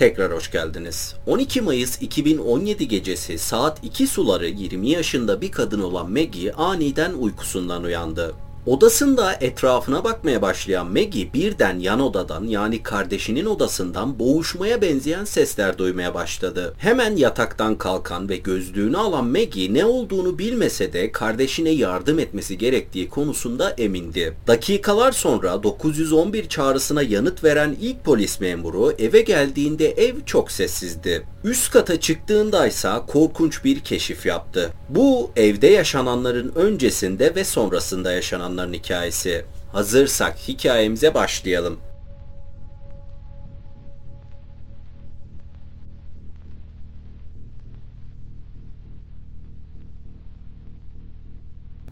Tekrar hoş geldiniz. 12 Mayıs 2017 gecesi saat 2 suları 20 yaşında bir kadın olan Maggie aniden uykusundan uyandı. Odasında etrafına bakmaya başlayan Maggie birden yan odadan yani kardeşinin odasından boğuşmaya benzeyen sesler duymaya başladı. Hemen yataktan kalkan ve gözlüğünü alan Maggie ne olduğunu bilmese de kardeşine yardım etmesi gerektiği konusunda emindi. Dakikalar sonra 911 çağrısına yanıt veren ilk polis memuru eve geldiğinde ev çok sessizdi. Üst kata çıktığında ise korkunç bir keşif yaptı. Bu evde yaşananların öncesinde ve sonrasında yaşananların hikayesi. Hazırsak hikayemize başlayalım.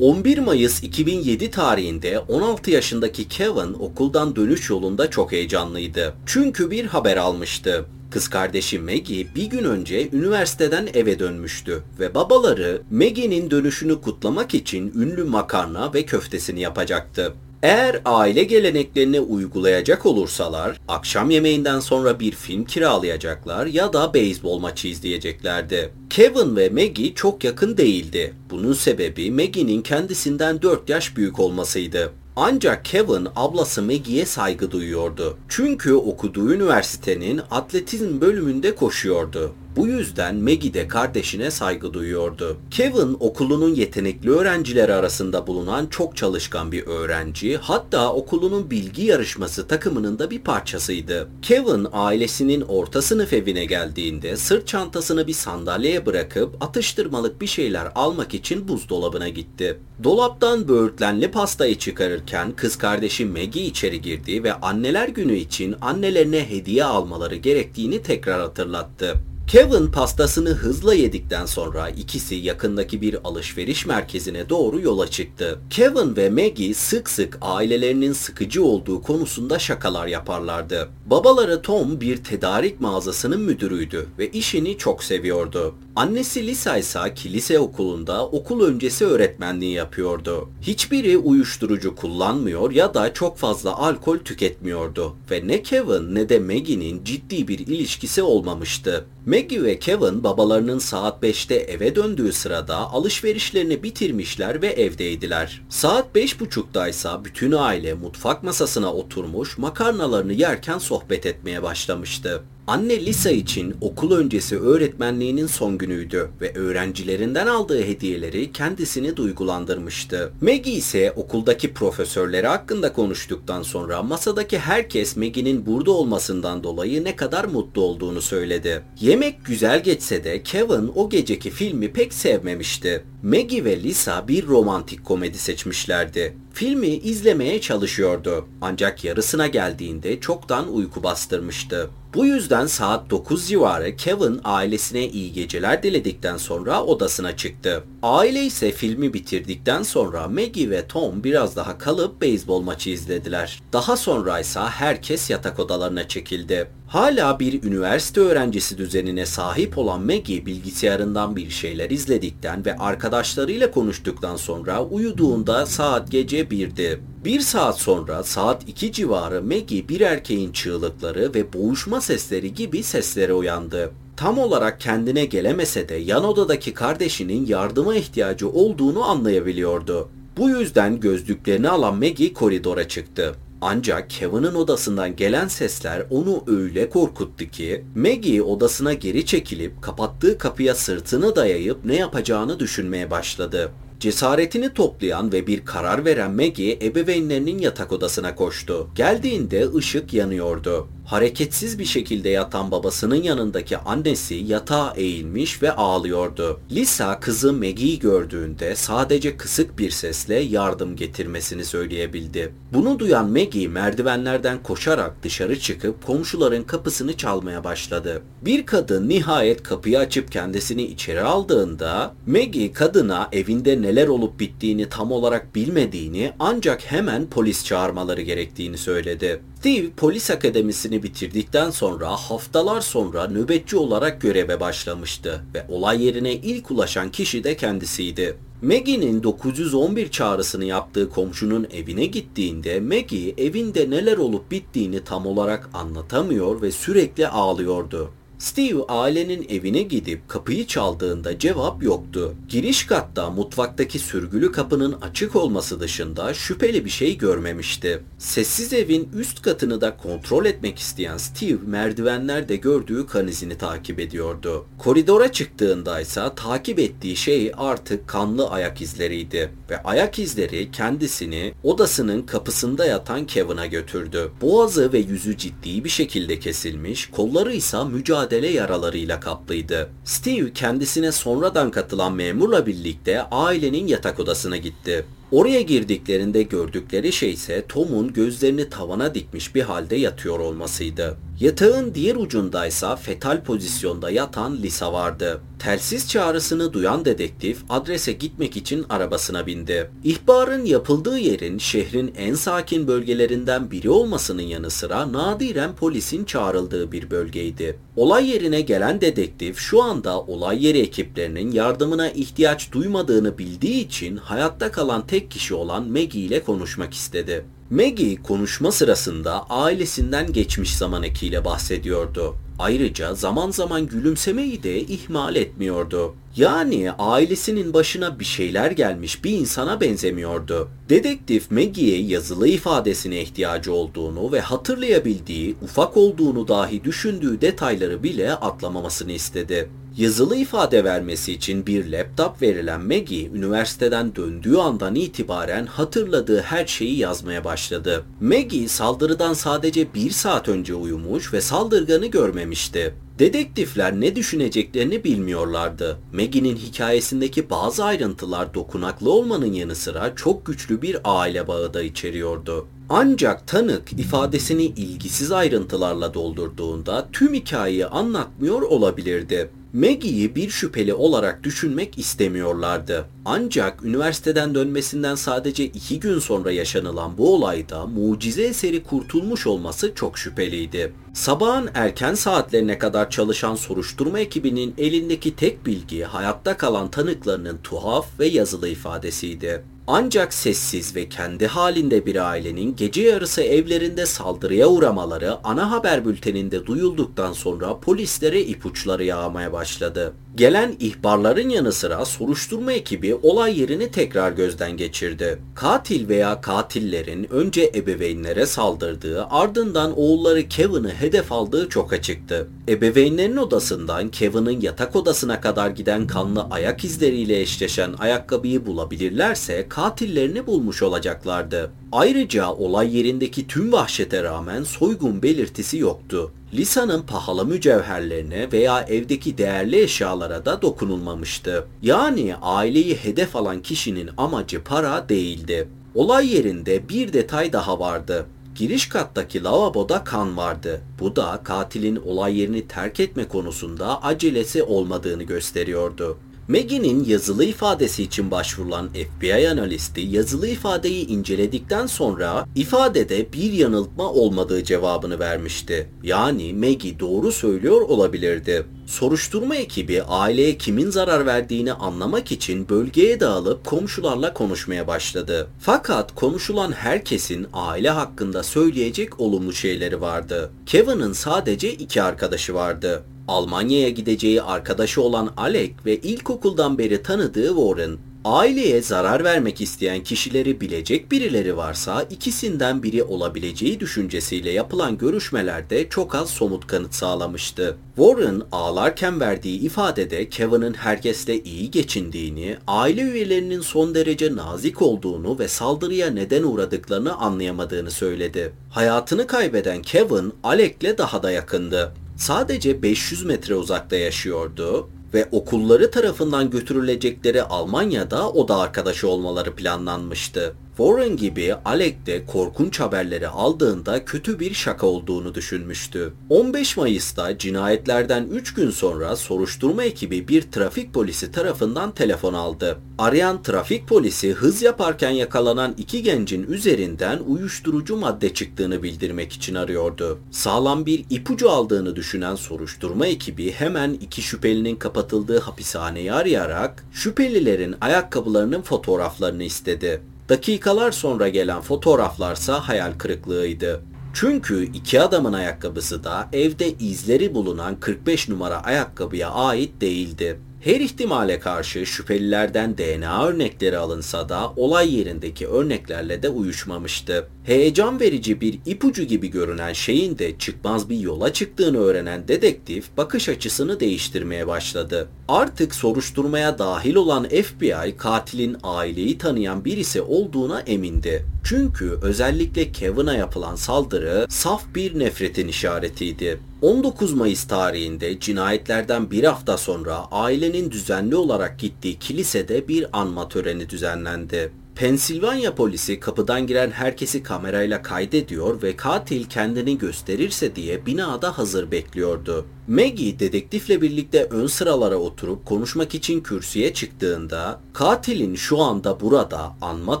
...11 Mayıs 2007 tarihinde 16 yaşındaki Kevin okuldan dönüş yolunda çok heyecanlıydı. Çünkü bir haber almıştı. Kız kardeşi Maggie bir gün önce üniversiteden eve dönmüştü ve babaları Maggie'nin dönüşünü kutlamak için ünlü makarna ve köftesini yapacaktı. Eğer aile geleneklerini uygulayacak olursalar, akşam yemeğinden sonra bir film kiralayacaklar ya da beyzbol maçı izleyeceklerdi. Kevin ve Maggie çok yakın değildi. Bunun sebebi Maggie'nin kendisinden 4 yaş büyük olmasıydı. Ancak Kevin ablası Maggie'ye saygı duyuyordu. Çünkü okuduğu üniversitenin atletizm bölümünde koşuyordu. Bu yüzden Maggie de kardeşine saygı duyuyordu. Kevin okulunun yetenekli öğrencileri arasında bulunan çok çalışkan bir öğrenci, hatta okulunun bilgi yarışması takımının da bir parçasıydı. Kevin ailesinin orta sınıf evine geldiğinde sırt çantasını bir sandalyeye bırakıp atıştırmalık bir şeyler almak için buzdolabına gitti. Dolaptan böğürtlenli pastayı çıkarırken kız kardeşi Maggie içeri girdi ve anneler günü için annelerine hediye almaları gerektiğini tekrar hatırlattı. Kevin pastasını hızla yedikten sonra ikisi yakındaki bir alışveriş merkezine doğru yola çıktı. Kevin ve Maggie sık sık ailelerinin sıkıcı olduğu konusunda şakalar yaparlardı. Babaları Tom bir tedarik mağazasının müdürüydü ve işini çok seviyordu. Annesi Lisa ise kilise okulunda okul öncesi öğretmenliği yapıyordu. Hiçbiri uyuşturucu kullanmıyor ya da çok fazla alkol tüketmiyordu ve ne Kevin ne de Maggie'nin ciddi bir ilişkisi olmamıştı. Maggie ve Kevin babalarının saat 5'te eve döndüğü sırada alışverişlerini bitirmişler ve evdeydiler. Saat 5.30'da ise bütün aile mutfak masasına oturmuş makarnalarını yerken sohbet etmeye başlamıştı. Anne Lisa için okul öncesi öğretmenliğinin son günüydü ve öğrencilerinden aldığı hediyeleri kendisini duygulandırmıştı. Maggie ise okuldaki profesörleri hakkında konuştuktan sonra masadaki herkes Maggie'nin burada olmasından dolayı ne kadar mutlu olduğunu söyledi. Yemek güzel geçse de Kevin o geceki filmi pek sevmemişti. Maggie ve Lisa bir romantik komedi seçmişlerdi. Filmi izlemeye çalışıyordu. Ancak yarısına geldiğinde çoktan uyku bastırmıştı. Bu yüzden saat 9 civarı Kevin ailesine iyi geceler diledikten sonra odasına çıktı. Aile ise filmi bitirdikten sonra Maggie ve Tom biraz daha kalıp beyzbol maçı izlediler. Daha sonra ise herkes yatak odalarına çekildi. Hala bir üniversite öğrencisi düzenine sahip olan Maggie bilgisayarından bir şeyler izledikten ve arkadaşlarıyla konuştuktan sonra uyuduğunda saat gece 1'di. Bir saat sonra saat 2 civarı Maggie bir erkeğin çığlıkları ve boğuşma sesleri gibi seslere uyandı. Tam olarak kendine gelemese de yan odadaki kardeşinin yardıma ihtiyacı olduğunu anlayabiliyordu. Bu yüzden gözlüklerini alan Maggie koridora çıktı. Ancak Kevin'in odasından gelen sesler onu öyle korkuttu ki Maggie odasına geri çekilip kapattığı kapıya sırtını dayayıp ne yapacağını düşünmeye başladı. Cesaretini toplayan ve bir karar veren Maggie ebeveynlerinin yatak odasına koştu. Geldiğinde ışık yanıyordu. Hareketsiz bir şekilde yatan babasının yanındaki annesi yatağa eğilmiş ve ağlıyordu. Lisa kızı Maggie'yi gördüğünde sadece kısık bir sesle yardım getirmesini söyleyebildi. Bunu duyan Maggie merdivenlerden koşarak dışarı çıkıp komşuların kapısını çalmaya başladı. Bir kadın nihayet kapıyı açıp kendisini içeri aldığında Maggie kadına evinde neler olup bittiğini tam olarak bilmediğini ancak hemen polis çağırmaları gerektiğini söyledi. Steve polis akademisini bitirdikten sonra haftalar sonra nöbetçi olarak göreve başlamıştı ve olay yerine ilk ulaşan kişi de kendisiydi. Maggie'nin 911 çağrısını yaptığı komşunun evine gittiğinde Maggie evinde neler olup bittiğini tam olarak anlatamıyor ve sürekli ağlıyordu. Steve ailenin evine gidip kapıyı çaldığında cevap yoktu. Giriş katta mutfaktaki sürgülü kapının açık olması dışında şüpheli bir şey görmemişti. Sessiz evin üst katını da kontrol etmek isteyen Steve merdivenlerde gördüğü kan izini takip ediyordu. Koridora çıktığında ise takip ettiği şey artık kanlı ayak izleriydi ve ayak izleri kendisini odasının kapısında yatan Kevin'a götürdü. Boğazı ve yüzü ciddi bir şekilde kesilmiş, kolları ise mücadele mücadele yaralarıyla kaplıydı. Steve kendisine sonradan katılan memurla birlikte ailenin yatak odasına gitti. Oraya girdiklerinde gördükleri şey ise Tom'un gözlerini tavana dikmiş bir halde yatıyor olmasıydı. Yatağın diğer ucundaysa fetal pozisyonda yatan Lisa vardı. Telsiz çağrısını duyan dedektif adrese gitmek için arabasına bindi. İhbarın yapıldığı yerin şehrin en sakin bölgelerinden biri olmasının yanı sıra nadiren polisin çağrıldığı bir bölgeydi. Olay yerine gelen dedektif şu anda olay yeri ekiplerinin yardımına ihtiyaç duymadığını bildiği için hayatta kalan tek kişi olan Maggie ile konuşmak istedi. Maggie konuşma sırasında ailesinden geçmiş zaman ekiyle bahsediyordu. Ayrıca zaman zaman gülümsemeyi de ihmal etmiyordu. Yani ailesinin başına bir şeyler gelmiş bir insana benzemiyordu. Dedektif Maggie'ye yazılı ifadesine ihtiyacı olduğunu ve hatırlayabildiği, ufak olduğunu dahi düşündüğü detayları bile atlamamasını istedi. Yazılı ifade vermesi için bir laptop verilen Maggie, üniversiteden döndüğü andan itibaren hatırladığı her şeyi yazmaya başladı. Maggie saldırıdan sadece bir saat önce uyumuş ve saldırganı görmemişti. Dedektifler ne düşüneceklerini bilmiyorlardı. Maggie'nin hikayesindeki bazı ayrıntılar dokunaklı olmanın yanı sıra çok güçlü bir aile bağı da içeriyordu. Ancak tanık ifadesini ilgisiz ayrıntılarla doldurduğunda tüm hikayeyi anlatmıyor olabilirdi. Maggie'yi bir şüpheli olarak düşünmek istemiyorlardı. Ancak üniversiteden dönmesinden sadece iki gün sonra yaşanılan bu olayda mucize eseri kurtulmuş olması çok şüpheliydi. Sabahın erken saatlerine kadar çalışan soruşturma ekibinin elindeki tek bilgi hayatta kalan tanıklarının tuhaf ve yazılı ifadesiydi. Ancak sessiz ve kendi halinde bir ailenin gece yarısı evlerinde saldırıya uğramaları ana haber bülteninde duyulduktan sonra polislere ipuçları yağmaya başladı. Gelen ihbarların yanı sıra soruşturma ekibi olay yerini tekrar gözden geçirdi. Katil veya katillerin önce ebeveynlere saldırdığı ardından oğulları Kevin'ı hedef aldığı çok açıktı. Ebeveynlerin odasından Kevin'ın yatak odasına kadar giden kanlı ayak izleriyle eşleşen ayakkabıyı bulabilirlerse katillerini bulmuş olacaklardı. Ayrıca olay yerindeki tüm vahşete rağmen soygun belirtisi yoktu. Lisa'nın pahalı mücevherlerine veya evdeki değerli eşyalara da dokunulmamıştı. Yani aileyi hedef alan kişinin amacı para değildi. Olay yerinde bir detay daha vardı. Giriş kattaki lavaboda kan vardı. Bu da katilin olay yerini terk etme konusunda acelesi olmadığını gösteriyordu. Maggie'nin yazılı ifadesi için başvurulan FBI analisti yazılı ifadeyi inceledikten sonra ifadede bir yanıltma olmadığı cevabını vermişti. Yani Maggie doğru söylüyor olabilirdi. Soruşturma ekibi aileye kimin zarar verdiğini anlamak için bölgeye dağılıp komşularla konuşmaya başladı. Fakat konuşulan herkesin aile hakkında söyleyecek olumlu şeyleri vardı. Kevin'ın sadece iki arkadaşı vardı. Almanya'ya gideceği arkadaşı olan Alec ve ilkokuldan beri tanıdığı Warren, aileye zarar vermek isteyen kişileri bilecek birileri varsa ikisinden biri olabileceği düşüncesiyle yapılan görüşmelerde çok az somut kanıt sağlamıştı. Warren ağlarken verdiği ifadede Kevin'in herkesle iyi geçindiğini, aile üyelerinin son derece nazik olduğunu ve saldırıya neden uğradıklarını anlayamadığını söyledi. Hayatını kaybeden Kevin, Alec'le daha da yakındı sadece 500 metre uzakta yaşıyordu ve okulları tarafından götürülecekleri Almanya'da o da arkadaşı olmaları planlanmıştı. Warren gibi Alec de korkunç haberleri aldığında kötü bir şaka olduğunu düşünmüştü. 15 Mayıs'ta cinayetlerden 3 gün sonra soruşturma ekibi bir trafik polisi tarafından telefon aldı. Arayan trafik polisi hız yaparken yakalanan iki gencin üzerinden uyuşturucu madde çıktığını bildirmek için arıyordu. Sağlam bir ipucu aldığını düşünen soruşturma ekibi hemen iki şüphelinin kapatıldığı hapishaneyi arayarak şüphelilerin ayakkabılarının fotoğraflarını istedi. Dakikalar sonra gelen fotoğraflarsa hayal kırıklığıydı. Çünkü iki adamın ayakkabısı da evde izleri bulunan 45 numara ayakkabıya ait değildi. Her ihtimale karşı şüphelilerden DNA örnekleri alınsa da olay yerindeki örneklerle de uyuşmamıştı. Heyecan verici bir ipucu gibi görünen şeyin de çıkmaz bir yola çıktığını öğrenen dedektif bakış açısını değiştirmeye başladı. Artık soruşturmaya dahil olan FBI katilin aileyi tanıyan birisi olduğuna emindi. Çünkü özellikle Kevin'a yapılan saldırı saf bir nefretin işaretiydi. 19 Mayıs tarihinde cinayetlerden bir hafta sonra ailenin düzenli olarak gittiği kilisede bir anma töreni düzenlendi. Pensilvanya polisi kapıdan giren herkesi kamerayla kaydediyor ve katil kendini gösterirse diye binada hazır bekliyordu. Maggie dedektifle birlikte ön sıralara oturup konuşmak için kürsüye çıktığında katilin şu anda burada anma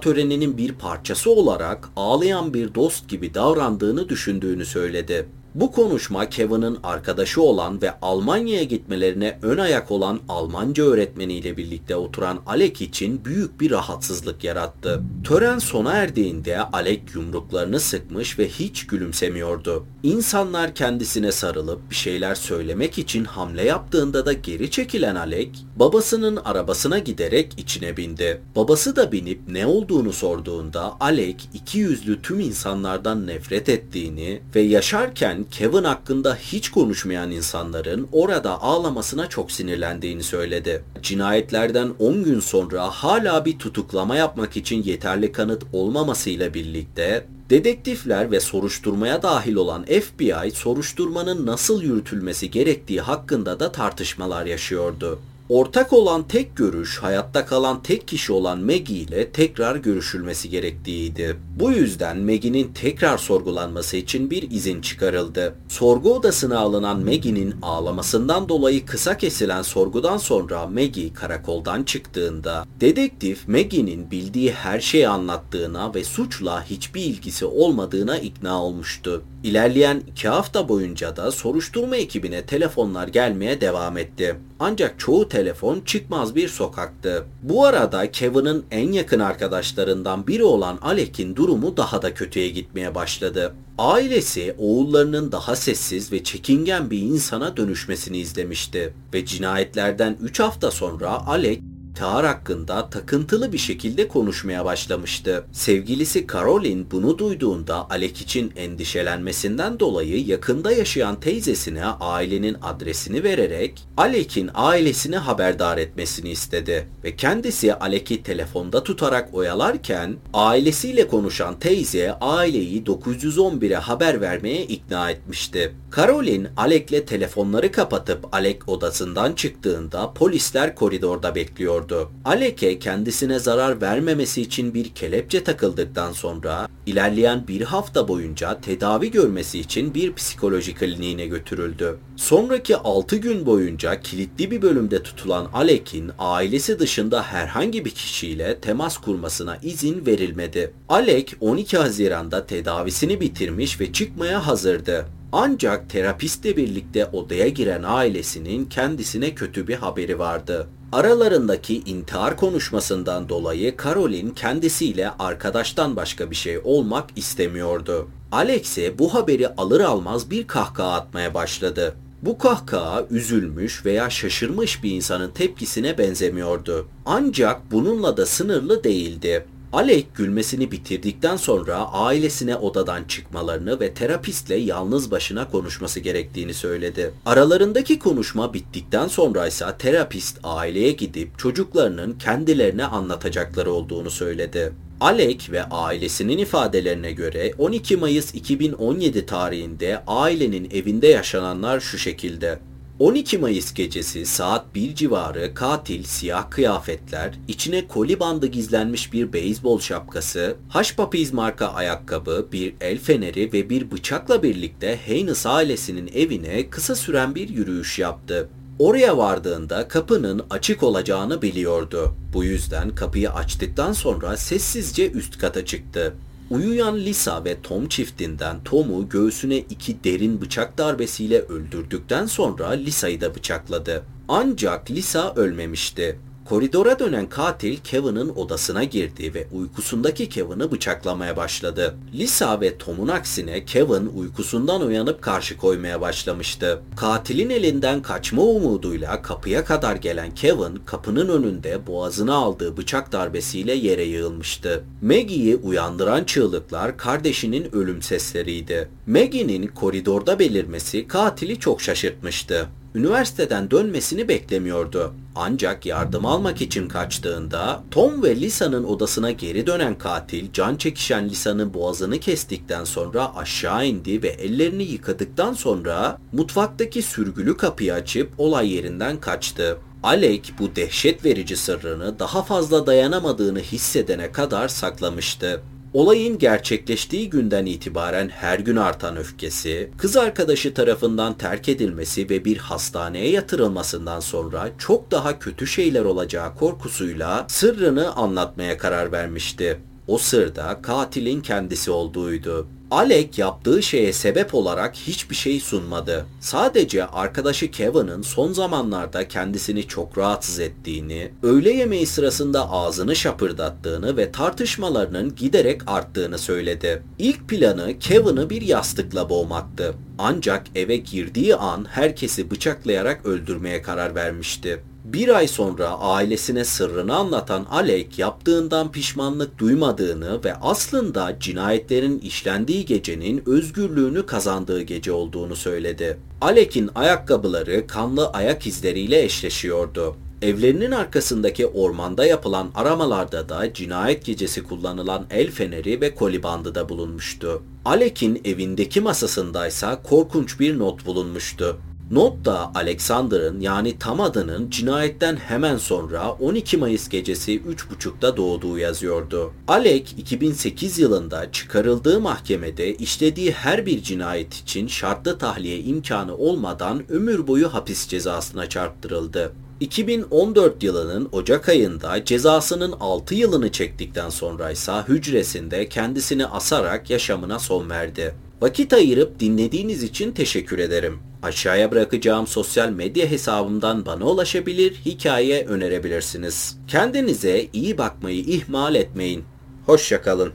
töreninin bir parçası olarak ağlayan bir dost gibi davrandığını düşündüğünü söyledi. Bu konuşma Kevin'in arkadaşı olan ve Almanya'ya gitmelerine ön ayak olan Almanca öğretmeniyle birlikte oturan Alek için büyük bir rahatsızlık yarattı. Tören sona erdiğinde Alek yumruklarını sıkmış ve hiç gülümsemiyordu. İnsanlar kendisine sarılıp bir şeyler söylemek için hamle yaptığında da geri çekilen Alek, babasının arabasına giderek içine bindi. Babası da binip ne olduğunu sorduğunda Alek iki yüzlü tüm insanlardan nefret ettiğini ve yaşarken Kevin hakkında hiç konuşmayan insanların orada ağlamasına çok sinirlendiğini söyledi. Cinayetlerden 10 gün sonra hala bir tutuklama yapmak için yeterli kanıt olmamasıyla birlikte Dedektifler ve soruşturmaya dahil olan FBI soruşturmanın nasıl yürütülmesi gerektiği hakkında da tartışmalar yaşıyordu. Ortak olan tek görüş hayatta kalan tek kişi olan Maggie ile tekrar görüşülmesi gerektiğiydi. Bu yüzden Maggie'nin tekrar sorgulanması için bir izin çıkarıldı. Sorgu odasına alınan Maggie'nin ağlamasından dolayı kısa kesilen sorgudan sonra Maggie karakoldan çıktığında dedektif Maggie'nin bildiği her şeyi anlattığına ve suçla hiçbir ilgisi olmadığına ikna olmuştu. İlerleyen iki hafta boyunca da soruşturma ekibine telefonlar gelmeye devam etti. Ancak çoğu telefon çıkmaz bir sokaktı. Bu arada Kevin'in en yakın arkadaşlarından biri olan Alek'in durumu daha da kötüye gitmeye başladı. Ailesi oğullarının daha sessiz ve çekingen bir insana dönüşmesini izlemişti ve cinayetlerden 3 hafta sonra Alek intihar hakkında takıntılı bir şekilde konuşmaya başlamıştı. Sevgilisi Caroline bunu duyduğunda Alec için endişelenmesinden dolayı yakında yaşayan teyzesine ailenin adresini vererek Alec'in ailesini haberdar etmesini istedi ve kendisi Alec'i telefonda tutarak oyalarken ailesiyle konuşan teyze aileyi 911'e haber vermeye ikna etmişti. Caroline Alec'le telefonları kapatıp Alec odasından çıktığında polisler koridorda bekliyordu ediyordu. Alek'e kendisine zarar vermemesi için bir kelepçe takıldıktan sonra ilerleyen bir hafta boyunca tedavi görmesi için bir psikoloji kliniğine götürüldü. Sonraki 6 gün boyunca kilitli bir bölümde tutulan Alek'in ailesi dışında herhangi bir kişiyle temas kurmasına izin verilmedi. Alek 12 Haziran'da tedavisini bitirmiş ve çıkmaya hazırdı. Ancak terapistle birlikte odaya giren ailesinin kendisine kötü bir haberi vardı. Aralarındaki intihar konuşmasından dolayı Caroline kendisiyle arkadaştan başka bir şey olmak istemiyordu. Alex'e bu haberi alır almaz bir kahkaha atmaya başladı. Bu kahkaha üzülmüş veya şaşırmış bir insanın tepkisine benzemiyordu. Ancak bununla da sınırlı değildi. Alec gülmesini bitirdikten sonra ailesine odadan çıkmalarını ve terapistle yalnız başına konuşması gerektiğini söyledi. Aralarındaki konuşma bittikten sonra ise terapist aileye gidip çocuklarının kendilerine anlatacakları olduğunu söyledi. Alec ve ailesinin ifadelerine göre 12 Mayıs 2017 tarihinde ailenin evinde yaşananlar şu şekilde. 12 Mayıs gecesi saat 1 civarı katil siyah kıyafetler, içine koli bandı gizlenmiş bir beyzbol şapkası, Puppies marka ayakkabı, bir el feneri ve bir bıçakla birlikte Haynes ailesinin evine kısa süren bir yürüyüş yaptı. Oraya vardığında kapının açık olacağını biliyordu. Bu yüzden kapıyı açtıktan sonra sessizce üst kata çıktı. Uyuyan Lisa ve Tom çiftinden Tom'u göğsüne iki derin bıçak darbesiyle öldürdükten sonra Lisa'yı da bıçakladı. Ancak Lisa ölmemişti. Koridora dönen katil Kevin'ın odasına girdi ve uykusundaki Kevin'i bıçaklamaya başladı. Lisa ve Tom'un aksine Kevin uykusundan uyanıp karşı koymaya başlamıştı. Katilin elinden kaçma umuduyla kapıya kadar gelen Kevin kapının önünde boğazına aldığı bıçak darbesiyle yere yığılmıştı. Maggie'yi uyandıran çığlıklar kardeşinin ölüm sesleriydi. Maggie'nin koridorda belirmesi katili çok şaşırtmıştı üniversiteden dönmesini beklemiyordu. Ancak yardım almak için kaçtığında Tom ve Lisa'nın odasına geri dönen katil can çekişen Lisa'nın boğazını kestikten sonra aşağı indi ve ellerini yıkadıktan sonra mutfaktaki sürgülü kapıyı açıp olay yerinden kaçtı. Alec bu dehşet verici sırrını daha fazla dayanamadığını hissedene kadar saklamıştı. Olayın gerçekleştiği günden itibaren her gün artan öfkesi, kız arkadaşı tarafından terk edilmesi ve bir hastaneye yatırılmasından sonra çok daha kötü şeyler olacağı korkusuyla sırrını anlatmaya karar vermişti. O sırda katilin kendisi olduğuydu. Alec yaptığı şeye sebep olarak hiçbir şey sunmadı. Sadece arkadaşı Kevin'ın son zamanlarda kendisini çok rahatsız ettiğini, öğle yemeği sırasında ağzını şapırdattığını ve tartışmalarının giderek arttığını söyledi. İlk planı Kevin'ı bir yastıkla boğmaktı. Ancak eve girdiği an herkesi bıçaklayarak öldürmeye karar vermişti. Bir ay sonra ailesine sırrını anlatan Alec yaptığından pişmanlık duymadığını ve aslında cinayetlerin işlendiği gecenin özgürlüğünü kazandığı gece olduğunu söyledi. Alec'in ayakkabıları kanlı ayak izleriyle eşleşiyordu. Evlerinin arkasındaki ormanda yapılan aramalarda da cinayet gecesi kullanılan el feneri ve kolibandı da bulunmuştu. Alec'in evindeki masasındaysa korkunç bir not bulunmuştu. Notta Alexander'ın yani tam adının cinayetten hemen sonra 12 Mayıs gecesi 3.30'da doğduğu yazıyordu. Alec 2008 yılında çıkarıldığı mahkemede işlediği her bir cinayet için şartlı tahliye imkanı olmadan ömür boyu hapis cezasına çarptırıldı. 2014 yılının Ocak ayında cezasının 6 yılını çektikten sonra ise hücresinde kendisini asarak yaşamına son verdi. Vakit ayırıp dinlediğiniz için teşekkür ederim. Aşağıya bırakacağım sosyal medya hesabımdan bana ulaşabilir, hikaye önerebilirsiniz. Kendinize iyi bakmayı ihmal etmeyin. Hoşçakalın.